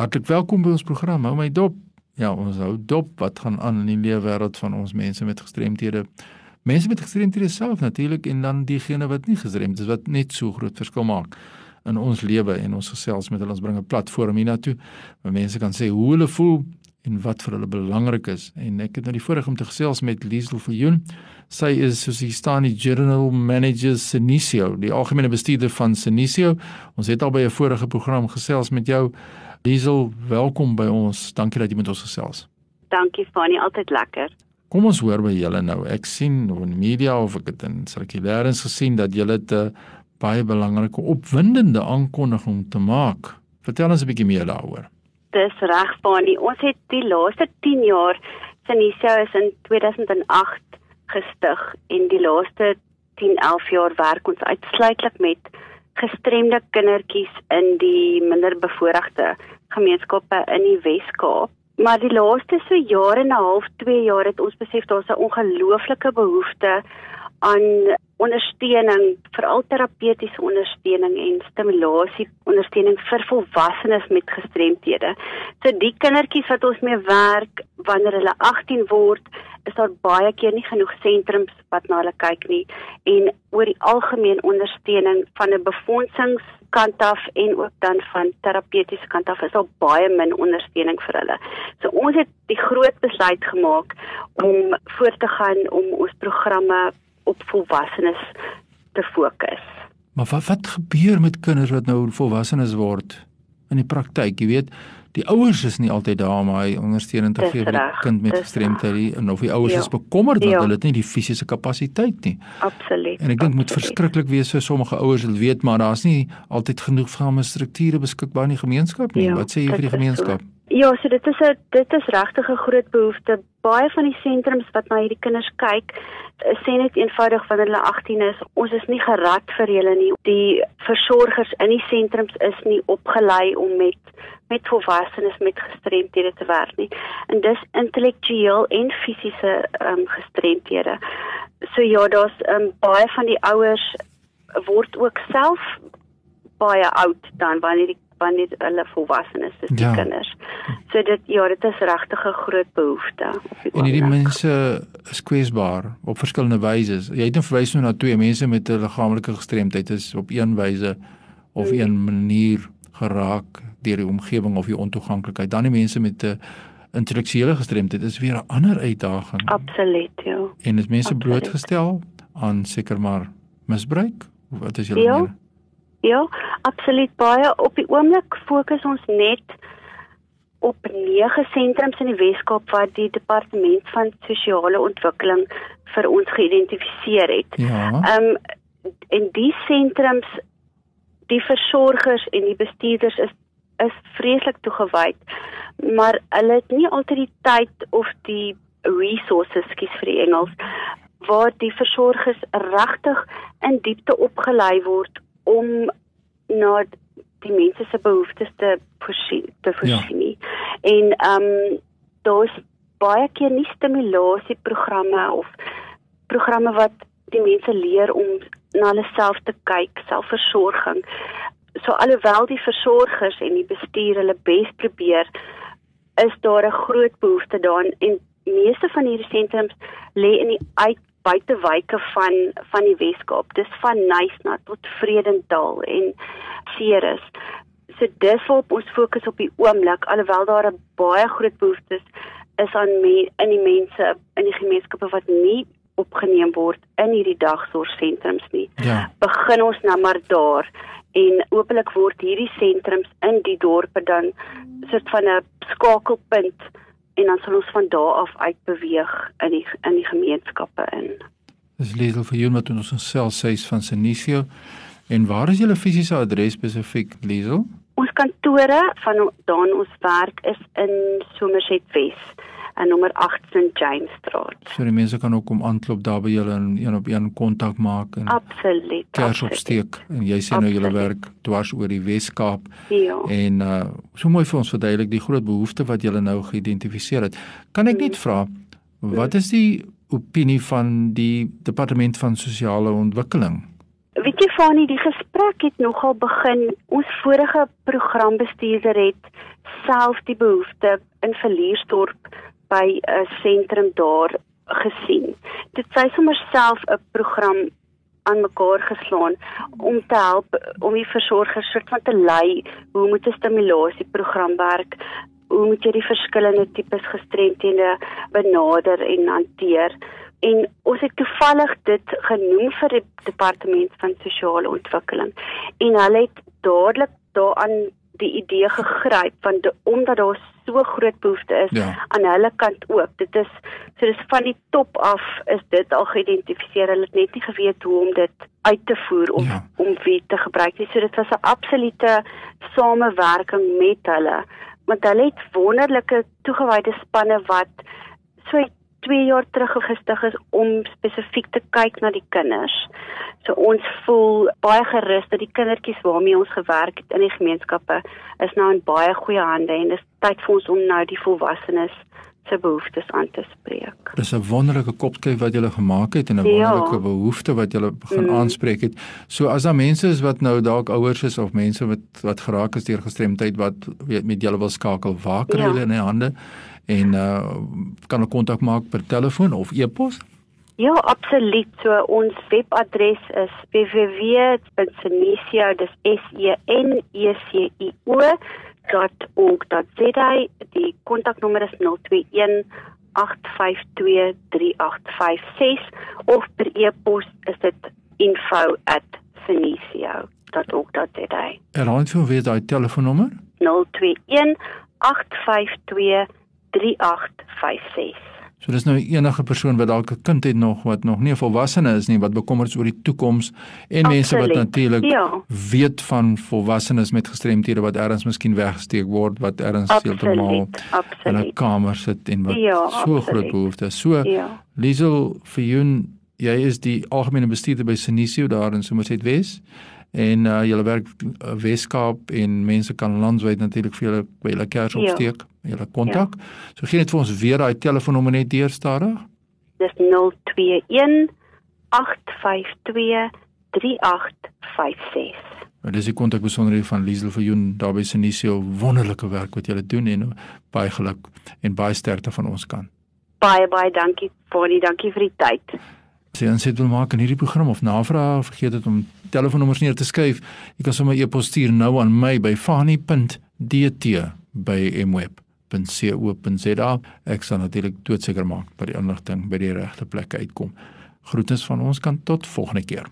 Hartlik welkom by ons program. Hou my dop. Ja, ons hou dop wat gaan aan in die lewe wêreld van ons mense met gestremthede. Mense met gestremthede self natuurlik en dan diegene wat nie gestremd is wat net so groot verskil maak in ons lewe en ons gesels met hulle ons bring 'n platform hiernatoe waar mense kan sê hoe hulle voel en wat vir hulle belangrik is. En ek het nou die voorreg om te gesels met Liesel Viljoen. Sy is soos hier staan die General Manager Senisio, die algemene bestuurder van Senisio. Ons het al by 'n vorige program gesels met jou. Liesel, welkom by ons. Dankie dat jy met ons gesels. Dankie Fanny, altyd lekker. Kom ons hoor by julle nou. Ek sien op die media of ek het in sirkulêrens gesien dat julle 'n baie belangrike opwindende aankondiging te maak. Vertel ons 'n bietjie meer daaroor. Dis reg, Fani. Ons het die laaste 10 jaar Sinisio is in 2008 gestig en die laaste 10, 11 jaar werk ons uitsluitlik met gestremde kindertjies in die minderbevoorregte gemeenskappe in die Wes-Kaap. Maar die laaste so jare en 'n half, 2 jaar het ons besef daar's 'n ongelooflike behoefte aan ondersteuning, veral terapeutiese ondersteuning en stimulasie ondersteuning vir volwassenes met gestremthede. So die kindertjies wat ons mee werk wanneer hulle 18 word, is daar baie keer nie genoeg sentrums wat na hulle kyk nie en oor die algemeen ondersteuning van 'n befondingskant af en ook dan van terapeutiese kant af is daar baie min ondersteuning vir hulle. So ons het die groot besluit gemaak om voort te gaan om ons programme op volwassenes te fokus. Maar wat wat gebeur met kinders wat nou volwassenes word in die praktyk? Jy weet, die ouers is nie altyd daar om hy ondersteuning te gee vir die kind met gestremdheid en of die ouers ja. is bekommerd dat ja. hulle nie die fisiese kapasiteit nie. Absoluut. En ek dink moet verskriklik wees vir sommige ouers wat weet maar daar's nie altyd genoeg van 'n strukture beskikbaar in die gemeenskap nie. Ja, wat sê jy vir die gemeenskap? So. Ja, so dit is 'n dit is regtig 'n groot behoefte. Baie van die sentrums wat na hierdie kinders kyk, sê net eenvoudig wanneer hulle 18 is, ons is nie gerad vir hulle nie. Die versorgers in die sentrums is nie opgelei om met met volwassenes met gestremthede te werk nie. En dis intellektueel en fisiese ehm um, gestremthede. So ja, daar's ehm um, baie van die ouers word ook self baie oud dan wanneer die wanneer hulle volwasse is, dis die ja. kinders. So dit ja, dit is regtig 'n groot behoefte. En hierdie mense is kwesbaar op verskillende wyse. Jy het nou verwys nou na twee mense met 'n liggaamlike gestremdheid is op een wyse of hmm. een manier geraak deur die omgewing of die ontoeganklikheid. Dan die mense met 'n intellektuele gestremdheid is weer 'n ander uitdaging. Absoluut, ja. En is mense Absoluut. blootgestel aan seker maar misbruik? Wat is julle ja. mening? Ja, absoluut baie. Op die oomblik fokus ons net op nege sentrums in die Weskaap wat die departement van sosiale ontwikkeling vir ons geïdentifiseer het. Ja. Ehm um, en die sentrums die versorgers en die bestuurders is is vreeslik toegewyd, maar hulle het nie altyd die tyd of die resources skies vir die Engels waar die versorgers regtig in diepte opgelei word om na die mense se behoeftes te voorsien te voorsien. Ja. En ehm um, daar's baie keer nie stimulasieprogramme of programme wat die mense leer om na hulle self te kyk, selfversorging. So alhoewel die versorgers en die bestuur hulle bes probeer, is daar 'n groot behoefte daarin en meeste van hierdie sentrums lê in die uit buitewyke van van die Weskaap. Dis van Nysna tot Vredendal en Ceres. So dis waarop ons fokus op die oomblik alhoewel daar 'n baie groot behoefte is, is aan me, in die mense in die gemeenskappe wat nie opgeneem word in hierdie dagsorgsentrums nie. Ja. Begin ons nou maar daar en hopelik word hierdie sentrums in die dorpe dan soort van 'n skakelpunt en dan sal ons van daar af uit beweeg in die in die gemeenskappe in. Dis Liesel vir jou wat ons self sê van Senisio. En waar is julle fisiese adres spesifiek, Liesel? Ons kantore van daan ons werk is in Somerset Wes en nommer 8 St James Straat. So die mense kan ook kom aanklop daar by julle en een op een kontak maak en Absoluut. Kers opsteek en jy sê nou julle werk dwars oor die Wes-Kaap. Ja. En uh so mooi vir ons verduidelik die groot behoefte wat julle nou geïdentifiseer het. Kan ek net vra wat is die opinie van die departement van sosiale ontwikkeling? Weet jy Fanie, die gesprek het nogal begin. Ons vorige programbestuurder het self die behoefte in Verliersdorp by 'n sentrum daar gesien. Dit sy sommer self 'n program aan mekaar geslaan om te help om die versorgers soort van te lei hoe moet 'n stimulasieprogram werk hoe moet jy die verskillende tipes gestremdhede benader en hanteer en ons het toevallig dit genoem vir die departement van sosiale ontwikkeling en hulle het dadelik daaraan die idee gegryp want de, omdat daar so groot behoefte is ja. aan hulle kant ook dit is so dis van die top af is dit al geïdentifiseer hulle het net nie geweet hoe om dit uit te voer of ja. om wie te gebruik nie so dit was 'n absolute samewerking met hulle want hulle het wonderlike toegewyde spanne wat so 2 jaar terug gestig is om spesifiek te kyk na die kinders. So ons voel baie gerus dat die kindertjies waarmee ons gewerk het in die gemeenskappe is nou in baie goeie hande en dis tyd vir ons om nou die volwassenes se behoeftes aan te spreek. Dis 'n wonderlike kopskyf wat jy gemaak het en 'n ja. wonderlike behoefte wat jy begin mm. aanspreek het. So as daar mense is wat nou dalk ouers is of mense wat wat geraak is deur gestremdheid wat weet met julle wil skakel, waar kry ja. hulle in die hande? en uh kan 'n kontak maak per telefoon of e-pos? Ja, absoluut. So ons webadres is www.senisio, dis S E N E C I O.org.za. Die kontaknommer is 021 8523856 of per e-pos is dit info@senisio.org.za. Herhaal vir weer daai telefoonnommer? 021 852 3856. So dis nou enige persoon wat dalk 'n kind het nog wat nog nie 'n volwassene is nie wat bekommerd is oor die toekoms en Absoluut. mense wat natuurlik ja. weet van volwassenes met gestremthede wat ergens miskien weggesteek word wat ergens heeltemal in 'n kamer sit en wat ja, so absoluut. groot behoeftes. So ja. Liesel vir jou jy is die algemene bestuurder by Senisio daar in Somerset West en uh, julle werk uh, Weskaap en mense kan landwyd natuurlik vir julle by julle kers ja. opsteek, ja. julle kontak. Ja. So gee net vir ons weer daai telefoonnommer net deur stadig. Dis 021 852 3856. Maar dis die kontak besonderhede van Liesel vir Joen daar by Senisio wonderlike werk wat julle doen en baie geluk en baie sterkte van ons kant. Baie baie dankie Bonnie, dankie vir die tyd. Sy en sy wil maak in hierdie program of navraag, vergeet dit om telefoonnommers neer te skryf. Jy kan sommer e-pos stuur nou aan my by fani.dt@mweb.co.za. Ek sal natuurlik doodseker maak dat die inligting by die regte plek uitkom. Groetens van ons kant tot volgende keer.